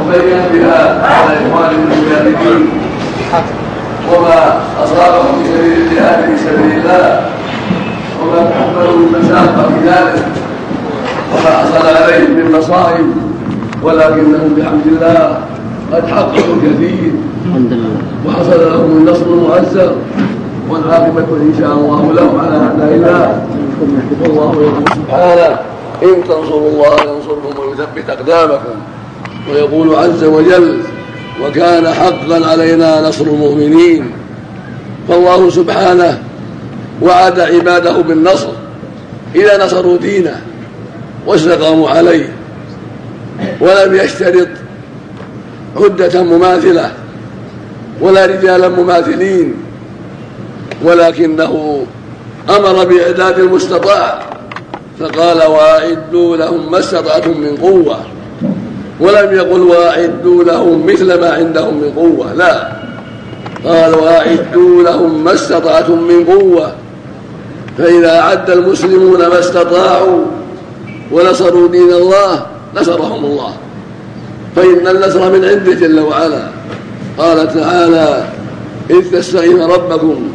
وبين بها على اخوان المجاهدين وما أصابهم في سبيل الجهاد في سبيل الله وما تحملوا من في ذلك وما حصل عليهم من مصائب ولكنهم بحمد الله قد حققوا الكثير وحصل لهم النصر المؤزر والعاقبة إن شاء الله لهم على أعداء الله. والله يقول سبحانه إن تنصروا الله ينصركم ويثبت أقدامكم. ويقول عز وجل وكان حقا علينا نصر المؤمنين. فالله سبحانه وعد عباده بالنصر إذا نصروا دينه واستقاموا عليه ولم يشترط عدة مماثلة ولا رجالا مماثلين ولكنه أمر بإعداد المستطاع فقال وأعدوا لهم ما استطعتم من قوة. ولم يقل وأعدوا لهم مثل ما عندهم من قوة. لا قال وأعدوا لهم ما استطعتم من قوة. فإذا أعد المسلمون ما استطاعوا ونصروا دين الله نصرهم الله. فإن النصر من عنده جل وعلا. قال تعالى إذ تستغيث ربكم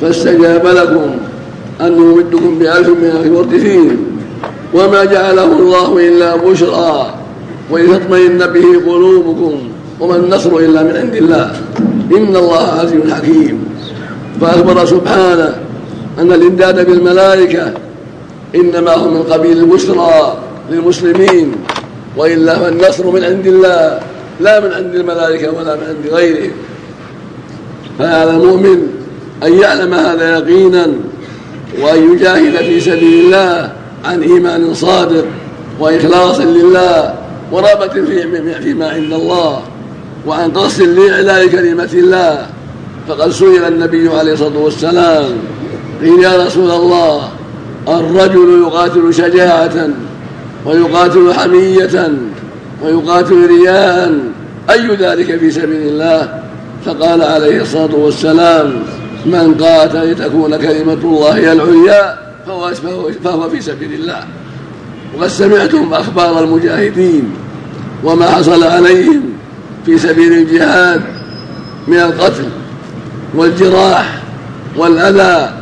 فاستجاب لكم أن يمدكم بألف من المردفين وما جعله الله إلا بشرى. ولتطمئن به قلوبكم وما النصر إلا من عند الله. إن الله عزيز حكيم. فأخبر سبحانه أن الإمداد بالملائكة إنما هو من قبيل البشرى للمسلمين وإلا فالنصر من عند الله لا من عند الملائكة ولا من عند غيرهم فهذا المؤمن أن يعلم هذا يقينا وأن يجاهد في سبيل الله عن إيمان صادق وإخلاص لله ورغبة فيما عند الله وعن قصد لإعلاء كلمة الله. فقد سئل النبي عليه الصلاة والسلام قيل يا رسول الله الرجل يقاتل شجاعة ويقاتل حمية ويقاتل رياء أي ذلك في سبيل الله؟ فقال عليه الصلاة والسلام من قاتل لتكون كلمة الله هي العليا فهو, فهو في سبيل الله. وقد سمعتم أخبار المجاهدين وما حصل عليهم في سبيل الجهاد من القتل والجراح والأذى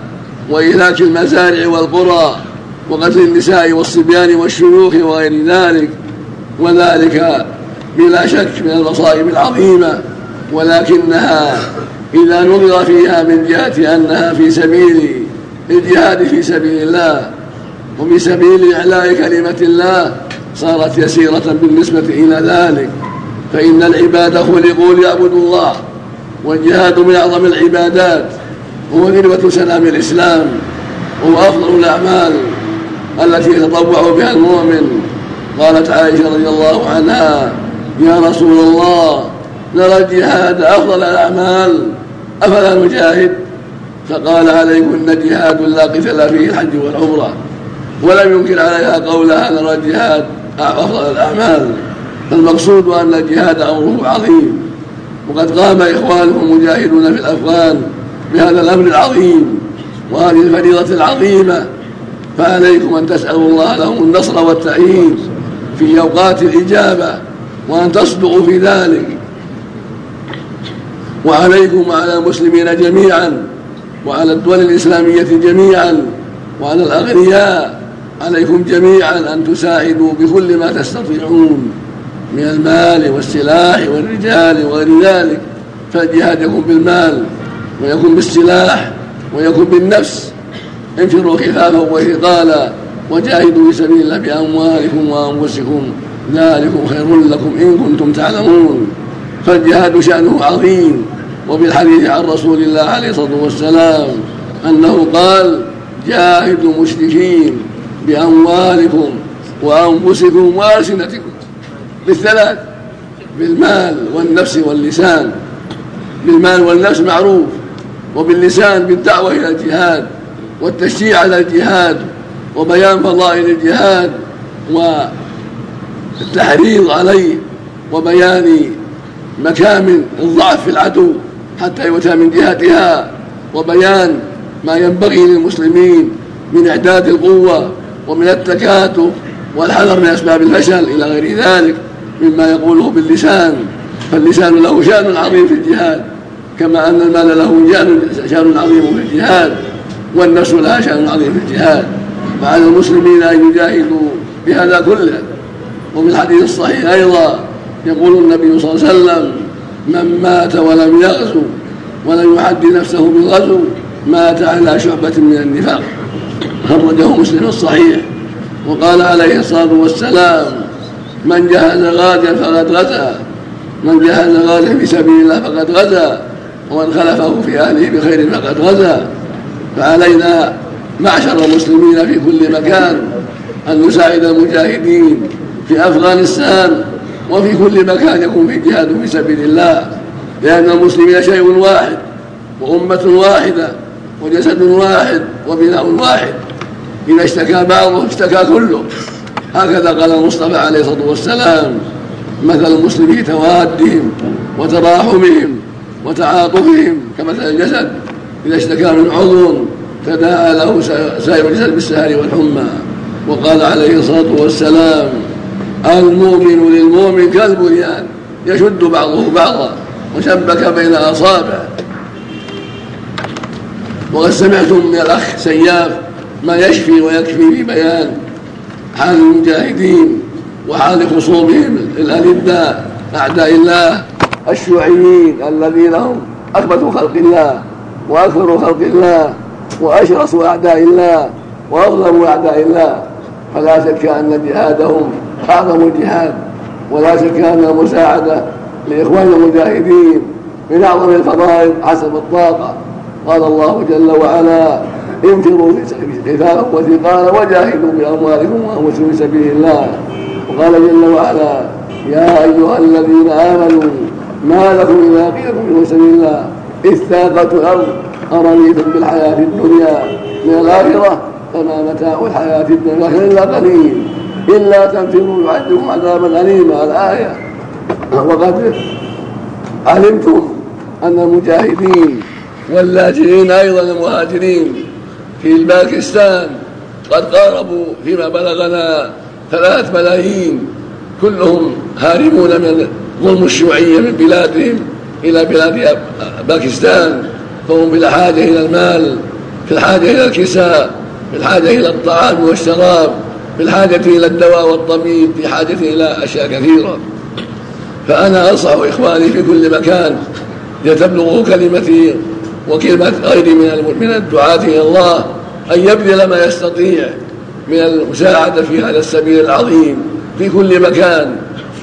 وإهلاك المزارع والقرى وقتل النساء والصبيان والشيوخ وغير ذلك وذلك بلا شك من المصائب العظيمة ولكنها إذا نظر فيها من جهة أنها في سبيل الجهاد في سبيل الله وفي سبيل إعلاء كلمة الله صارت يسيرة بالنسبة إلى ذلك فإن العباد خلقوا ليعبدوا الله والجهاد من أعظم العبادات هو ذروة سلام الإسلام وهو أفضل الأعمال التي يتطوع بها المؤمن. قالت عائشة رضي الله عنها يا رسول الله نرى الجهاد أفضل الأعمال أفلا نجاهد؟ فقال عليكن جهاد لا قتل فيه الحج والعمرة ولم ينكر عليها قولها نرى الجهاد أفضل الأعمال. فالمقصود أن الجهاد أمره عظيم. وقد قام إخوانهم مجاهدون في الأفغان بهذا الأمر العظيم وهذه الفريضة العظيمة. فعليكم أن تسألوا الله لهم النصر والتأييد في أوقات الإجابة وأن تصدقوا في ذلك. وعليكم وعلى المسلمين جميعا وعلى الدول الإسلامية جميعا وعلى الأغنياء عليكم جميعا أن تساعدوا بكل ما تستطيعون من المال والسلاح والرجال وغير ذلك. فالجهاد يكون بالمال. ويكون بالسلاح ويكون بالنفس. انفروا خفافا وثقالا وجاهدوا في سبيل الله بأموالكم وأنفسكم. ذلكم خير لكم إن كنتم تعلمون. فالجهاد شأنه عظيم وبالحديث عن رسول الله عليه الصلاة والسلام أنه قال جاهدوا المشركين بأموالكم وأنفسكم وألسنتكم بالثلاث بالمال والنفس واللسان. بالمال والنفس معروف وباللسان بالدعوة إلى الجهاد والتشجيع على الجهاد وبيان فضائل الجهاد والتحريض عليه وبيان مكامن الضعف في العدو حتى يؤتى من جهتها وبيان ما ينبغي للمسلمين من إعداد القوة ومن التكاتف والحذر من أسباب الفشل إلى غير ذلك مما يقوله باللسان فاللسان له شأن عظيم في الجهاد كما أن المال له شأن عظيم في الجهاد والنفس لها شأن عظيم في الجهاد. فعلى المسلمين أن يجاهدوا بهذا كله. وفي الحديث الصحيح أيضا يقول النبي صلى الله عليه وسلم من مات ولم يغزو ولم يحد نفسه بالغزو مات على شعبة من النفاق. خرجه مسلم الصحيح. وقال عليه الصلاة والسلام من جهز غازيا فقد غزا من جهز غازيا في سبيل الله فقد غزا. ومن خلفه في أهله بخير فقد غزا. فعلينا معشر المسلمين في كل مكان أن نساعد المجاهدين في أفغانستان وفي كل مكان يكون في جهاد في سبيل الله. لأن المسلمين شيء واحد وأمة واحدة وجسد واحد وبناء واحد. إذا اشتكى بعضه اشتكى كله. هكذا قال المصطفى عليه الصلاة والسلام مثل المسلم في توادهم وتراحمهم. وتعاطفهم كمثل الجسد. إذا اشتكى من عضو تداعى له سائر الجسد بالسهر والحمى. وقال عليه الصلاة والسلام المؤمن للمؤمن كالبنيان يشد بعضه بعضا وشبك بين أصابعه وقد سمعتم من الأخ سياف ما يشفي ويكفي في بيان حال المجاهدين وحال خصومهم الألداء أعداء الله الشيوعيين الذين هم أكبر خلق الله وأكثر خلق الله وأشرس أعداء الله وأظلم أعداء الله. فلا شك أن جهادهم أعظم الجهاد ولا شك أن المساعدة لإخوان المجاهدين من أعظم الفضائل حسب الطاقة. قال الله جل وعلا انفروا قتالا وثقالا وجاهدوا بأموالكم وأنفسكم في سبيل الله. وقال جل وعلا يا أيها الذين آمنوا ما لكم اذا قيل في سبيل الله. إذ ثاقت الأرض ارضيتم بالحياة الدنيا. من الآخرة فما متاع الحياة الدنيا إلا قليل. إلا تنفروا يعذبكم عذابا أليما. الآية وقد علمتم أن المجاهدين واللاجئين أيضا المهاجرين في باكستان قد قاربوا فيما بلغنا ثلاث ملايين كلهم هاربون من ظلم الشيوعية من بلادهم إلى بلاد باكستان فهم بلا حاجة إلى المال في الحاجة إلى الكساء في الحاجة إلى الطعام والشراب في الحاجة إلى الدواء والطبيب في حاجة إلى أشياء كثيرة. فأنا أنصح إخواني في كل مكان لتبلغوا كلمتي وكلمة غيري من من الدعاة إلى الله أن يبذل ما يستطيع من المساعدة في هذا السبيل العظيم في كل مكان.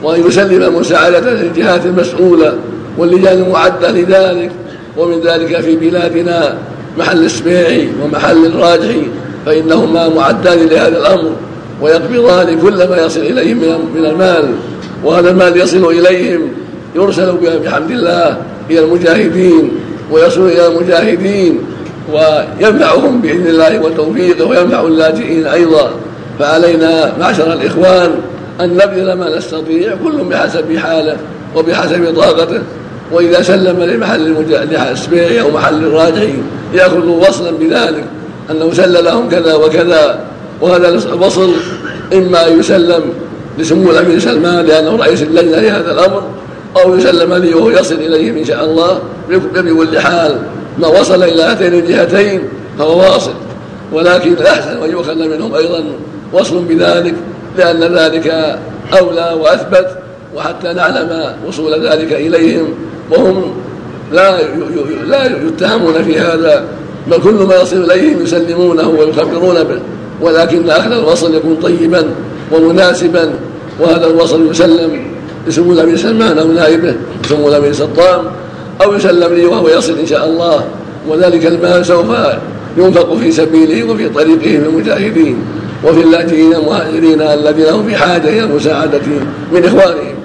وأن يسلم مساعدة للجهات المسؤولة واللجان المعدة لذلك. ومن ذلك في بلادنا محل السبيعي ومحل الراجحي فإنهما معدان لهذا الأمر ويقبضان كل ما يصل إليهم من المال. وهذا المال يصل إليهم يرسل بحمد الله إلى المجاهدين ويصل إلى المجاهدين وينفعهم بإذن الله وتوفيقه وينفع اللاجئين أيضا. فعلينا معشر الإخوان أن نبذل ما نستطيع كل بحسب حاله وبحسب طاقته. وإذا سلم لمحل السبيعي أو محل الراجعي يأخذ وصلا بذلك أنه سل لهم كذا وكذا وهذا الوصل إما يسلم لسمو الأمير سلمان لأنه رئيس اللجنة لهذا الأمر أو يسلم لي وهو يصل إليهم إن شاء الله بكل حال. ما وصل إلى هاتين الجهتين فهو واصل. ولكن الأحسن أن يؤخذ منهم أيضا وصل بذلك. لأن ذلك أولى وأثبت وحتى نعلم وصول ذلك إليهم وهم لا لا يتهمون في هذا بل كل ما يصل إليهم يسلمونه ويخبرون به ولكن أخذ الوصل يكون طيبا ومناسبا وهذا الوصل يسلم لسمو الأمير سلمان أو نائبه سمو الأمير سطام أو يسلم لي وهو يصل إن شاء الله وذلك المال سوف ينفق في سبيله وفي طريقه للمجاهدين وفي اللاجئين المهاجرين الذين هم في حاجة إلى المساعدة من إخوانهم.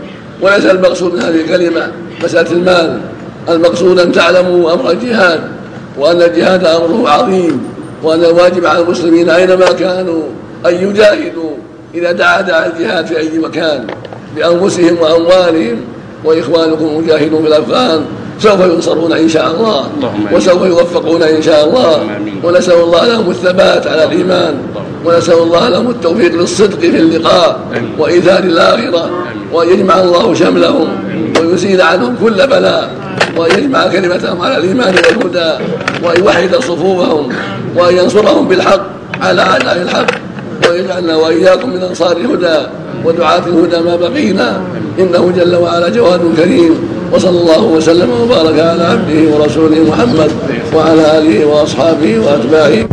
وليس المقصود من هذه الكلمة مسألة المال. المقصود أن تعلموا أمر الجهاد وأن الجهاد أمره عظيم وأن الواجب على المسلمين أينما كانوا أن يجاهدوا إذا دعا داعي الجهاد في أي مكان بأنفسهم وأموالهم. وإخوانكم المجاهدون في الأفغان سوف ينصرون إن شاء الله. وسوف يوفقون إن شاء الله. ونسأل الله لهم الثبات على الإيمان. ونسأل الله لهم التوفيق للصدق في اللقاء وإيثار الآخرة. وأن يجمع الله شملهم. ويزيل عنهم كل بلاء. وأن يجمع كلمتهم على الإيمان والهدى. وأن يوحد صفوفهم. وأن ينصرهم بالحق على أعداء الحق. ويجعلنا وإياكم من أنصار الهدى. ودعاة الهدى ما بقينا. إنه جل وعلا جواد كريم. وصلى الله وسلم وبارك على عبده ورسوله محمد وعلى آله وأصحابه وأتباعه.